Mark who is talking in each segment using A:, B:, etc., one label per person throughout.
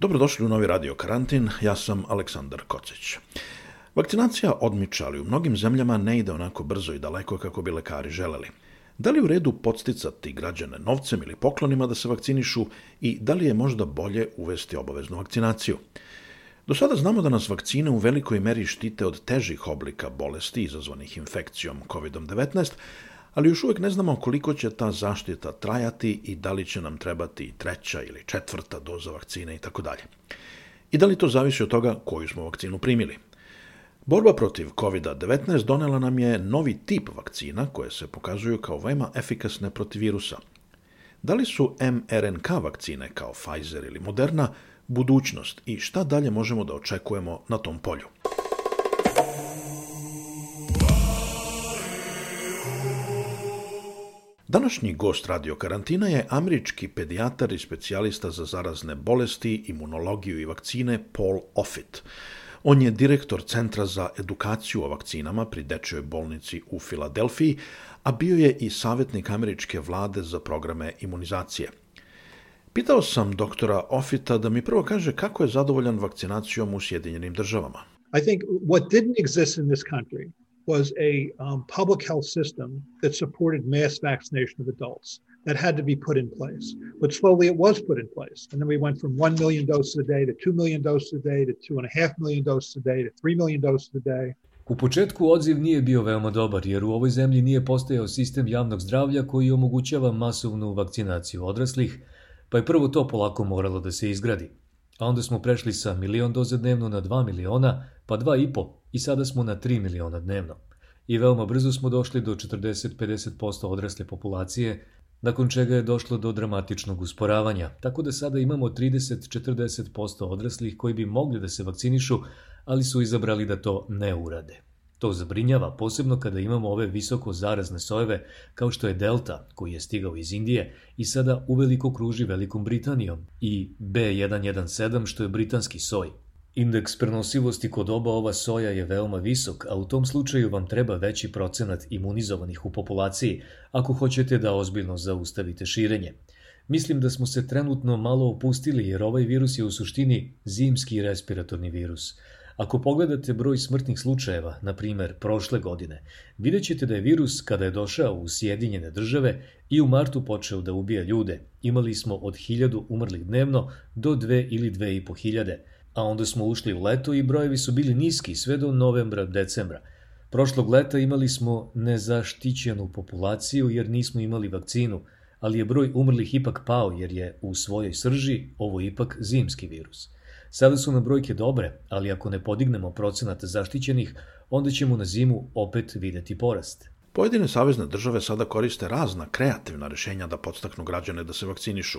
A: Dobrodošli u novi Radio Karantin, ja sam Aleksandar Kocić. Vakcinacija odmiča, ali u mnogim zemljama ne ide onako brzo i daleko kako bi lekari želeli. Da li u redu podsticati građane novcem ili poklonima da se vakcinišu i da li je možda bolje uvesti obaveznu vakcinaciju? Do sada znamo da nas vakcine u velikoj meri štite od težih oblika bolesti izazvanih infekcijom COVID-19, ali još uvek ne znamo koliko će ta zaštita trajati i da li će nam trebati treća ili četvrta doza vakcine i tako dalje. I da li to zavisi od toga koju smo vakcinu primili. Borba protiv COVID-19 donela nam je novi tip vakcina koje se pokazuju kao veoma efikasne protiv virusa. Da li su mRNK vakcine kao Pfizer ili Moderna budućnost i šta dalje možemo da očekujemo na tom polju? Današnji gost radio karantina je američki pedijatar i specijalista za zarazne bolesti, imunologiju i vakcine Paul Offit. On je direktor Centra za edukaciju o vakcinama pri Dečjoj bolnici u Filadelfiji, a bio je i savjetnik američke vlade za programe imunizacije. Pitao sam doktora Offita da mi prvo kaže kako je zadovoljan vakcinacijom u Sjedinjenim državama.
B: I think what didn't exist in this country was a um, public health system that supported mass vaccination of adults. That had to be put in place. But slowly it was put in place. And then we went from 1 million doses a day to 2 million doses a day to 2.5 million doses a day to 3 million doses a day.
C: U početku odziv nije bio veoma dobar jer u ovoj zemlji nije postojao sistem javnog zdravlja koji omogućava masovnu vakcinaciju odraslih, pa je prvo to polako moralo da se izgradi. A onda smo prešli sa milion doza dnevno na 2 miliona, pa 2,5 i sada smo na 3 miliona dnevno. I veoma brzo smo došli do 40-50% odrasle populacije, nakon čega je došlo do dramatičnog usporavanja, tako da sada imamo 30-40% odraslih koji bi mogli da se vakcinišu, ali su izabrali da to ne urade. To zabrinjava, posebno kada imamo ove visoko zarazne sojeve, kao što je Delta, koji je stigao iz Indije i sada uveliko kruži Velikom Britanijom, i B117, što je britanski soj. Indeks prenosivosti kod oba ova soja je veoma visok, a u tom slučaju vam treba veći procenat imunizovanih u populaciji ako hoćete da ozbiljno zaustavite širenje. Mislim da smo se trenutno malo opustili jer ovaj virus je u suštini zimski respiratorni virus. Ako pogledate broj smrtnih slučajeva, na primer prošle godine, vidjet ćete da je virus kada je došao u Sjedinjene države i u martu počeo da ubija ljude. Imali smo od 1000 umrlih dnevno do 2 ili 2,5 hiljade, a onda smo ušli u leto i brojevi su bili niski sve do novembra, decembra. Prošlog leta imali smo nezaštićenu populaciju jer nismo imali vakcinu, ali je broj umrlih ipak pao jer je u svojoj srži ovo ipak zimski virus. Sada su nam brojke dobre, ali ako ne podignemo procenat zaštićenih, onda ćemo na zimu opet videti porast.
A: Pojedine savezne države sada koriste razna kreativna rešenja da podstaknu građane da se vakcinišu,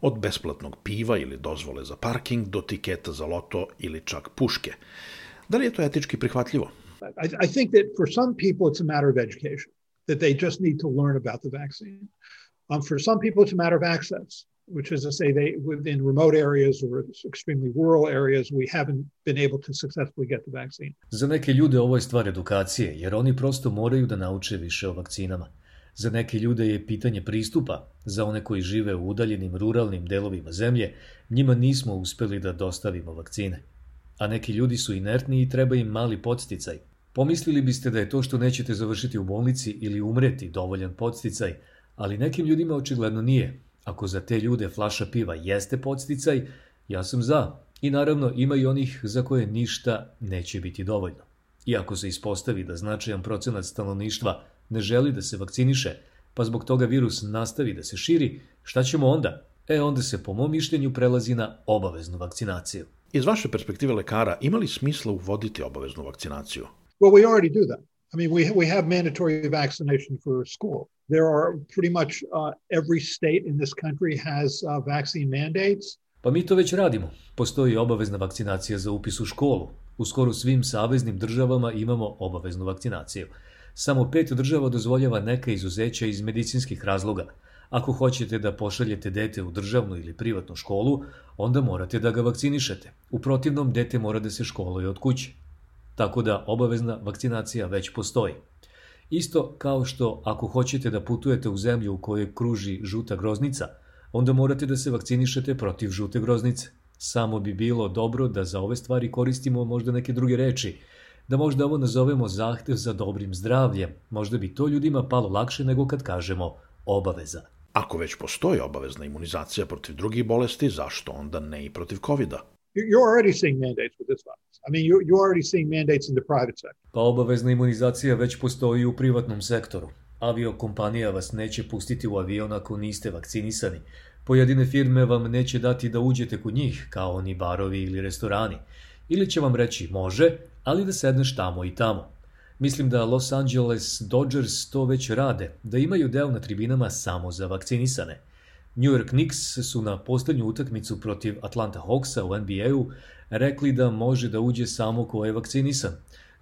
A: od besplatnog piva ili dozvole za parking do tiketa za loto ili čak puške. Da li je to etički prihvatljivo?
B: I, I think that for some people it's a matter of education, that they just need to learn about the vaccine. Um, for some people it's a matter of access. Which is to say they within remote areas or extremely rural areas we haven't been able to successfully get the vaccine.
C: Za neke ljude ovo je stvar edukacije, jer oni prosto moraju da nauče više o vakcinama. Za neke ljude je pitanje pristupa, za one koji žive u udaljenim ruralnim delovima zemlje, njima nismo uspeli da dostavimo vakcine. A neki ljudi su inertni i treba im mali podsticaj. Pomislili biste da je to što nećete završiti u bolnici ili umreti dovoljan podsticaj, ali nekim ljudima očigledno nije, Ako za te ljude flaša piva jeste podsticaj, Ja sam za. I naravno ima i onih za koje ništa neće biti dovoljno. Iako se ispostavi da značajan procenat stanovništva ne želi da se vakciniše, pa zbog toga virus nastavi da se širi, šta ćemo onda? E onda se po mom mišljenju prelazi na obaveznu vakcinaciju.
A: Iz vaše perspektive lekara, ima li smisla uvoditi obaveznu vakcinaciju?
B: Well, we already do that. I mean, we, we have mandatory vaccination for school. There are pretty much uh, every state in this country has uh, vaccine mandates.
C: Pa mi to već radimo. Postoji obavezna vakcinacija za upis u školu. U skoro svim saveznim državama imamo obaveznu vakcinaciju. Samo pet država dozvoljava neka izuzeća iz medicinskih razloga. Ako hoćete da pošaljete dete u državnu ili privatnu školu, onda morate da ga vakcinišete. U protivnom, dete mora da se školuje od kuće. Tako da obavezna vakcinacija već postoji. Isto kao što ako hoćete da putujete u zemlju u kojoj kruži žuta groznica, onda morate da se vakcinišete protiv žute groznice. Samo bi bilo dobro da za ove stvari koristimo možda neke druge reči, da možda ovo nazovemo zahtev za dobrim zdravljem. Možda bi to ljudima palo lakše nego kad kažemo obaveza.
A: Ako već postoji obavezna imunizacija protiv drugih bolesti, zašto onda ne i protiv covid -a?
B: You're already seeing mandates with this virus. I mean, you're, you're already seeing mandates in the private sector.
C: Pa obavezna imunizacija već postoji u privatnom sektoru. Aviokompanija vas neće pustiti u avion ako niste vakcinisani. Pojedine firme vam neće dati da uđete kod njih, kao oni barovi ili restorani. Ili će vam reći može, ali da sedneš tamo i tamo. Mislim da Los Angeles Dodgers to već rade, da imaju deo na tribinama samo za vakcinisane. New York Knicks su na poslednju utakmicu protiv Atlanta Hawksa u NBA-u rekli da može da uđe samo ko je vakcinisan.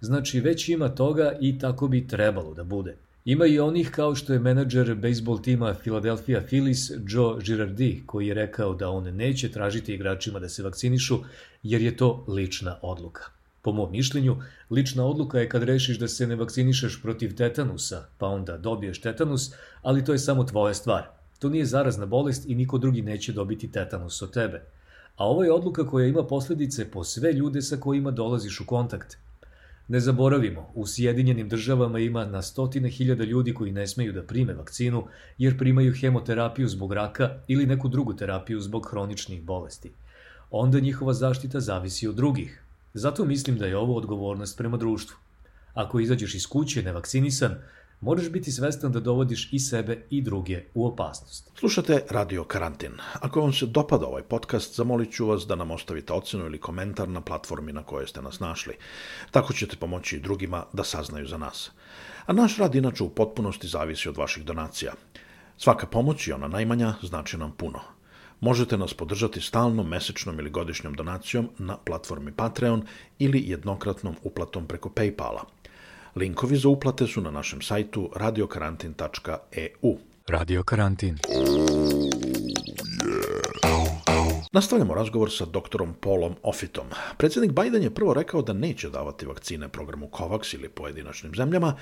C: Znači već ima toga i tako bi trebalo da bude. Ima i onih kao što je menadžer bejsbol tima Philadelphia Phillies Joe Girardi koji je rekao da on neće tražiti igračima da se vakcinišu jer je to lična odluka. Po mom mišljenju, lična odluka je kad rešiš da se ne vakcinišeš protiv tetanusa, pa onda dobiješ tetanus, ali to je samo tvoja stvar. To nije zarazna bolest i niko drugi neće dobiti tetanus od tebe. A ovo je odluka koja ima posledice po sve ljude sa kojima dolaziš u kontakt. Ne zaboravimo, u Sjedinjenim državama ima na stotine hiljada ljudi koji ne smeju da prime vakcinu jer primaju hemoterapiju zbog raka ili neku drugu terapiju zbog hroničnih bolesti. Onda njihova zaštita zavisi od drugih. Zato mislim da je ovo odgovornost prema društvu. Ako izađeš iz kuće nevakcinisan, moraš biti svestan da dovodiš i sebe i druge u opasnost.
A: Slušate Radio Karantin. Ako vam se dopada ovaj podcast, zamolit ću vas da nam ostavite ocenu ili komentar na platformi na kojoj ste nas našli. Tako ćete pomoći i drugima da saznaju za nas. A naš rad inače u potpunosti zavisi od vaših donacija. Svaka pomoć i ona najmanja znači nam puno. Možete nas podržati stalnom, mesečnom ili godišnjom donacijom na platformi Patreon ili jednokratnom uplatom preko Paypala. Linkovi za uplate su na našem sajtu radiokarantin.eu.
D: Radio Karantin.
A: Nastavljamo razgovor sa doktorom Paulom Offitom. Predsjednik Biden je prvo rekao da neće davati vakcine programu COVAX ili pojedinačnim zemljama,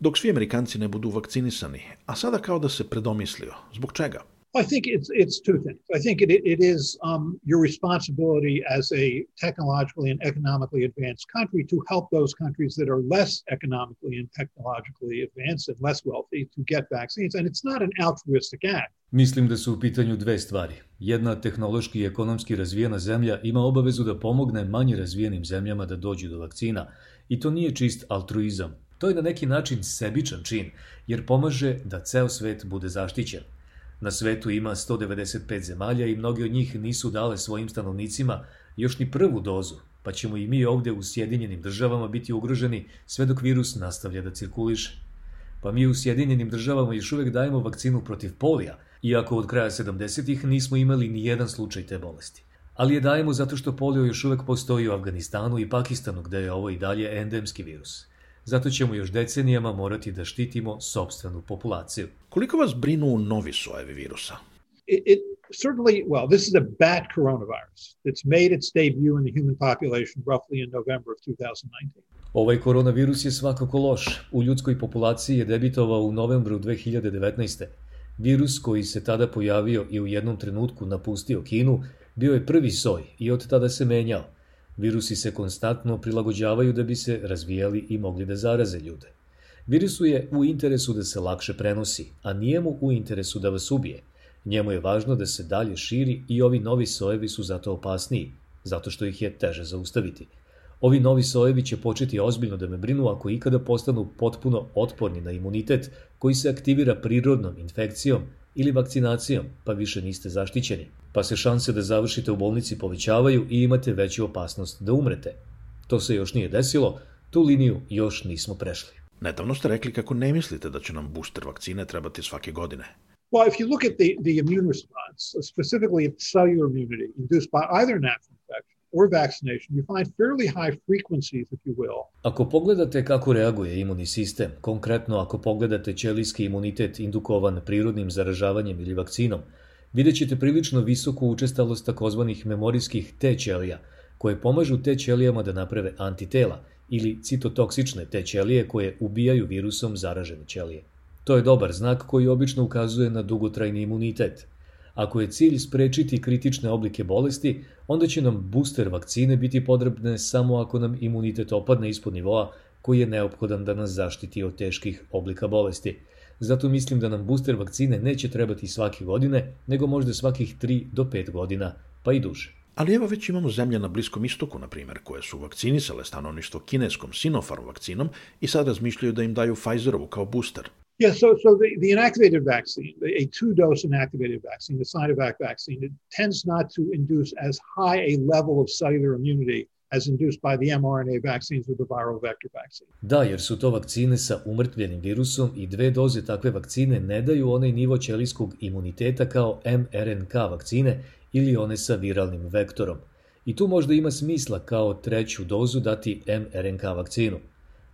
A: dok svi Amerikanci ne budu vakcinisani, a sada kao da se predomislio. Zbog čega?
B: I think it's it's two things. I think it, it is um, your responsibility as a technologically and economically advanced country to help those countries that are less economically and technologically advanced and less wealthy to get vaccines. And it's not an altruistic act.
C: Mislim da su u pitanju dve stvari. Jedna tehnološki i ekonomski razvijena zemlja ima obavezu da pomogne manje razvijenim zemljama da dođu do vakcina. I to nije čist altruizam. To je na neki način sebičan čin, jer pomaže da ceo svet bude zaštićen. Na svetu ima 195 zemalja i mnogi od njih nisu dale svojim stanovnicima još ni prvu dozu, pa ćemo i mi ovde u Sjedinjenim državama biti ugroženi sve dok virus nastavlja da cirkuliše. Pa mi u Sjedinjenim državama još uvek dajemo vakcinu protiv polija, iako od kraja 70-ih nismo imali ni jedan slučaj te bolesti. Ali je dajemo zato što polio još uvek postoji u Afganistanu i Pakistanu, gde je ovo i dalje endemski virus. Zato ćemo još decenijama morati da štitimo sobstvenu populaciju.
A: Koliko vas brinu novi sojevi virusa?
B: It, it certainly, well, this is a bat coronavirus that's made its debut in the human population roughly in November of 2019.
C: Ovaj koronavirus je svakako loš. U ljudskoj populaciji je debitovao u novembru 2019. Virus koji se tada pojavio i u jednom trenutku napustio Kinu bio je prvi soj i od tada se menjao. Virusi se konstantno prilagođavaju da bi se razvijali i mogli da zaraze ljude. Virusu je u interesu da se lakše prenosi, a nije mu u interesu da vas ubije. Njemu je važno da se dalje širi i ovi novi sojevi su zato opasniji, zato što ih je teže zaustaviti. Ovi novi sojevi će početi ozbiljno da me brinu ako ikada postanu potpuno otporni na imunitet koji se aktivira prirodnom infekcijom ili vakcinacijom, pa više niste zaštićeni. Pa se šanse da završite u bolnici povećavaju i imate veću opasnost da umrete. To se još nije desilo, tu liniju još nismo prešli.
A: Nedavno ste rekli kako ne mislite da će nam booster vakcine trebati svake godine.
B: Well, if you look at the, the immune response, specifically cellular immunity induced by either natural or vaccination, you find fairly high frequencies, if you will.
C: Ako pogledate kako reaguje imunni sistem, konkretno ako pogledate ćelijski imunitet indukovan prirodnim zaražavanjem ili vakcinom, vidjet ćete prilično visoku učestalost takozvanih memorijskih T ćelija, koje pomažu T ćelijama da naprave antitela ili citotoksične T ćelije koje ubijaju virusom zaražene ćelije. To je dobar znak koji obično ukazuje na dugotrajni imunitet. Ako je cilj sprečiti kritične oblike bolesti, onda će nam booster vakcine biti potrebne samo ako nam imunitet opadne ispod nivoa koji je neophodan da nas zaštiti od teških oblika bolesti. Zato mislim da nam booster vakcine neće trebati svake godine, nego možda svakih 3 do 5 godina, pa i duže.
A: Ali evo već imamo zemlje na Bliskom istoku, na primjer, koje su vakcinisale stanovništvo kineskom Sinopharm vakcinom i sad razmišljaju da im daju Pfizerovu kao booster.
B: Yeah, so so the, the inactivated vaccine, a two-dose inactivated vaccine, the Sinovac vaccine, it tends not to induce as high a level of cellular immunity as induced by the mRNA vaccines with the viral vector vaccine.
C: Da, jer su to vakcine sa umrtvljenim virusom i dve doze takve vakcine ne daju onaj nivo ćelijskog imuniteta kao mRNK vakcine ili one sa viralnim vektorom. I tu možda ima smisla kao treću dozu dati mRNK vakcinu.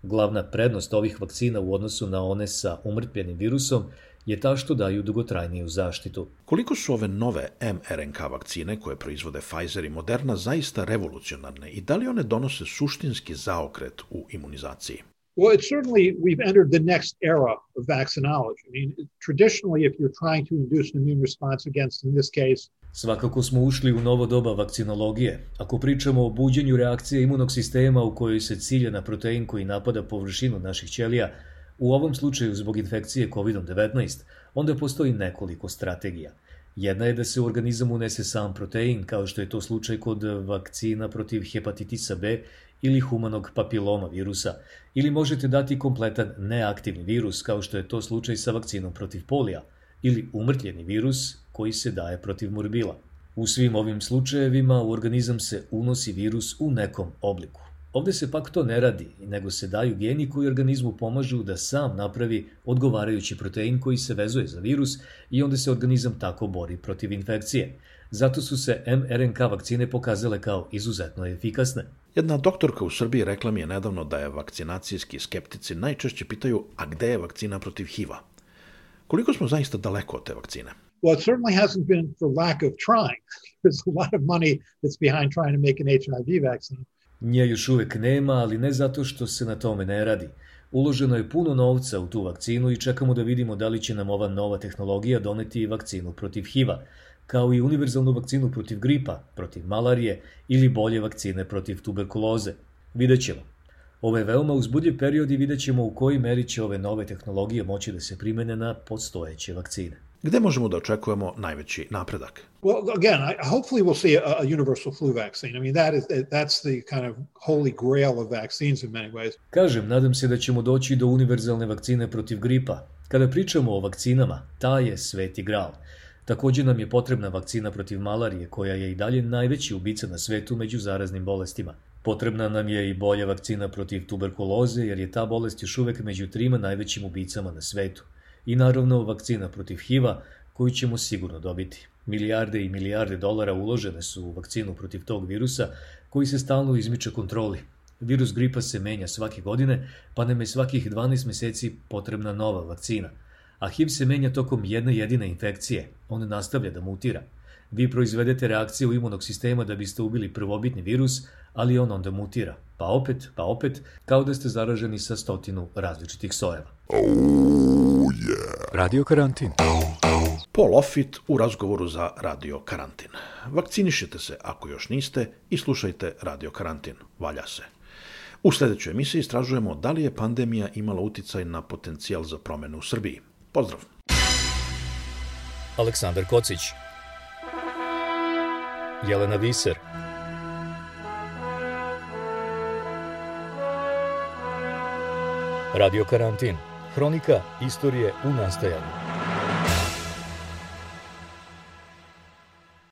C: Glavna prednost ovih vakcina u odnosu na one sa umrtvenim virusom je ta što daju dugotrajniju zaštitu.
A: Koliko su ove nove mRNK vakcine koje proizvode Pfizer i Moderna zaista revolucionarne i da li one donose suštinski zaokret u imunizaciji?
B: Well, it's certainly we've entered the next era of vaccinology. I mean, traditionally, if you're trying to induce an immune response against, in this case,
C: Svakako smo ušli u novo doba vakcinologije. Ako pričamo o buđenju reakcije imunog sistema u kojoj se cilja na protein koji napada površinu naših ćelija, u ovom slučaju zbog infekcije COVID-19, onda postoji nekoliko strategija. Jedna je da se u organizam unese sam protein, kao što je to slučaj kod vakcina protiv hepatitisa B ili humanog papiloma virusa, ili možete dati kompletan neaktivni virus, kao što je to slučaj sa vakcinom protiv polija, ili umrtljeni virus koji se daje protiv morbila. U svim ovim slučajevima u organizam se unosi virus u nekom obliku. Ovde se pak to ne radi, nego se daju geni koji organizmu pomažu da sam napravi odgovarajući protein koji se vezuje za virus i onda se organizam tako bori protiv infekcije. Zato su se mRNK vakcine pokazale kao izuzetno efikasne.
A: Jedna doktorka u Srbiji rekla mi je nedavno da je vakcinacijski skeptici najčešće pitaju a gde je vakcina protiv HIV-a? Koliko smo zaista daleko od te vakcine?
B: well, it certainly hasn't been for lack of trying. There's a lot of money that's behind trying to make an HIV vaccine.
C: Nje još uvek nema, ali ne zato što se na tome ne radi. Uloženo je puno novca u tu vakcinu i čekamo da vidimo da li će nam ova nova tehnologija doneti vakcinu protiv HIV-a, kao i univerzalnu vakcinu protiv gripa, protiv malarije ili bolje vakcine protiv tuberkuloze. Vidjet ćemo. Ovo je veoma uzbudljiv period i vidjet ćemo u kojoj meri će ove nove tehnologije moći da se primene na podstojeće vakcine.
A: Gde možemo da očekujemo najveći napredak?
B: Well, again, I, hopefully we'll see a, a universal flu vaccine. I mean, that is that's the kind of holy grail of vaccines in many ways.
C: Kažem, nadam se da ćemo doći do univerzalne vakcine protiv gripa. Kada pričamo o vakcinama, ta je sveti gral. Takođe nam je potrebna vakcina protiv malarije, koja je i dalje najveći ubica na svetu među zaraznim bolestima. Potrebna nam je i bolja vakcina protiv tuberkuloze, jer je ta bolest još uvek među trima najvećim ubicama na svetu i naravno vakcina protiv HIV-a koju ćemo sigurno dobiti. Milijarde i milijarde dolara uložene su u vakcinu protiv tog virusa koji se stalno izmiče kontroli. Virus gripa se menja svake godine, pa nam je svakih 12 meseci potrebna nova vakcina. A HIV se menja tokom jedne jedine infekcije. On nastavlja da mutira. Vi proizvedete reakciju imunog sistema da biste ubili prvobitni virus, ali on onda mutira. Pa opet, pa opet, kao da ste zaraženi sa stotinu različitih sojeva.
D: Oh, yeah. Radio karantin.
A: Paul Offit u razgovoru za Radio Karantin. Vakcinišete se ako još niste i slušajte Radio Karantin. Valja se. U sledećoj emisiji istražujemo da li je pandemija imala uticaj na potencijal za promene u Srbiji. Pozdrav!
C: Aleksandar Kocić Jelena Viser. Radio Karantin. Hronika istorije u nastajanju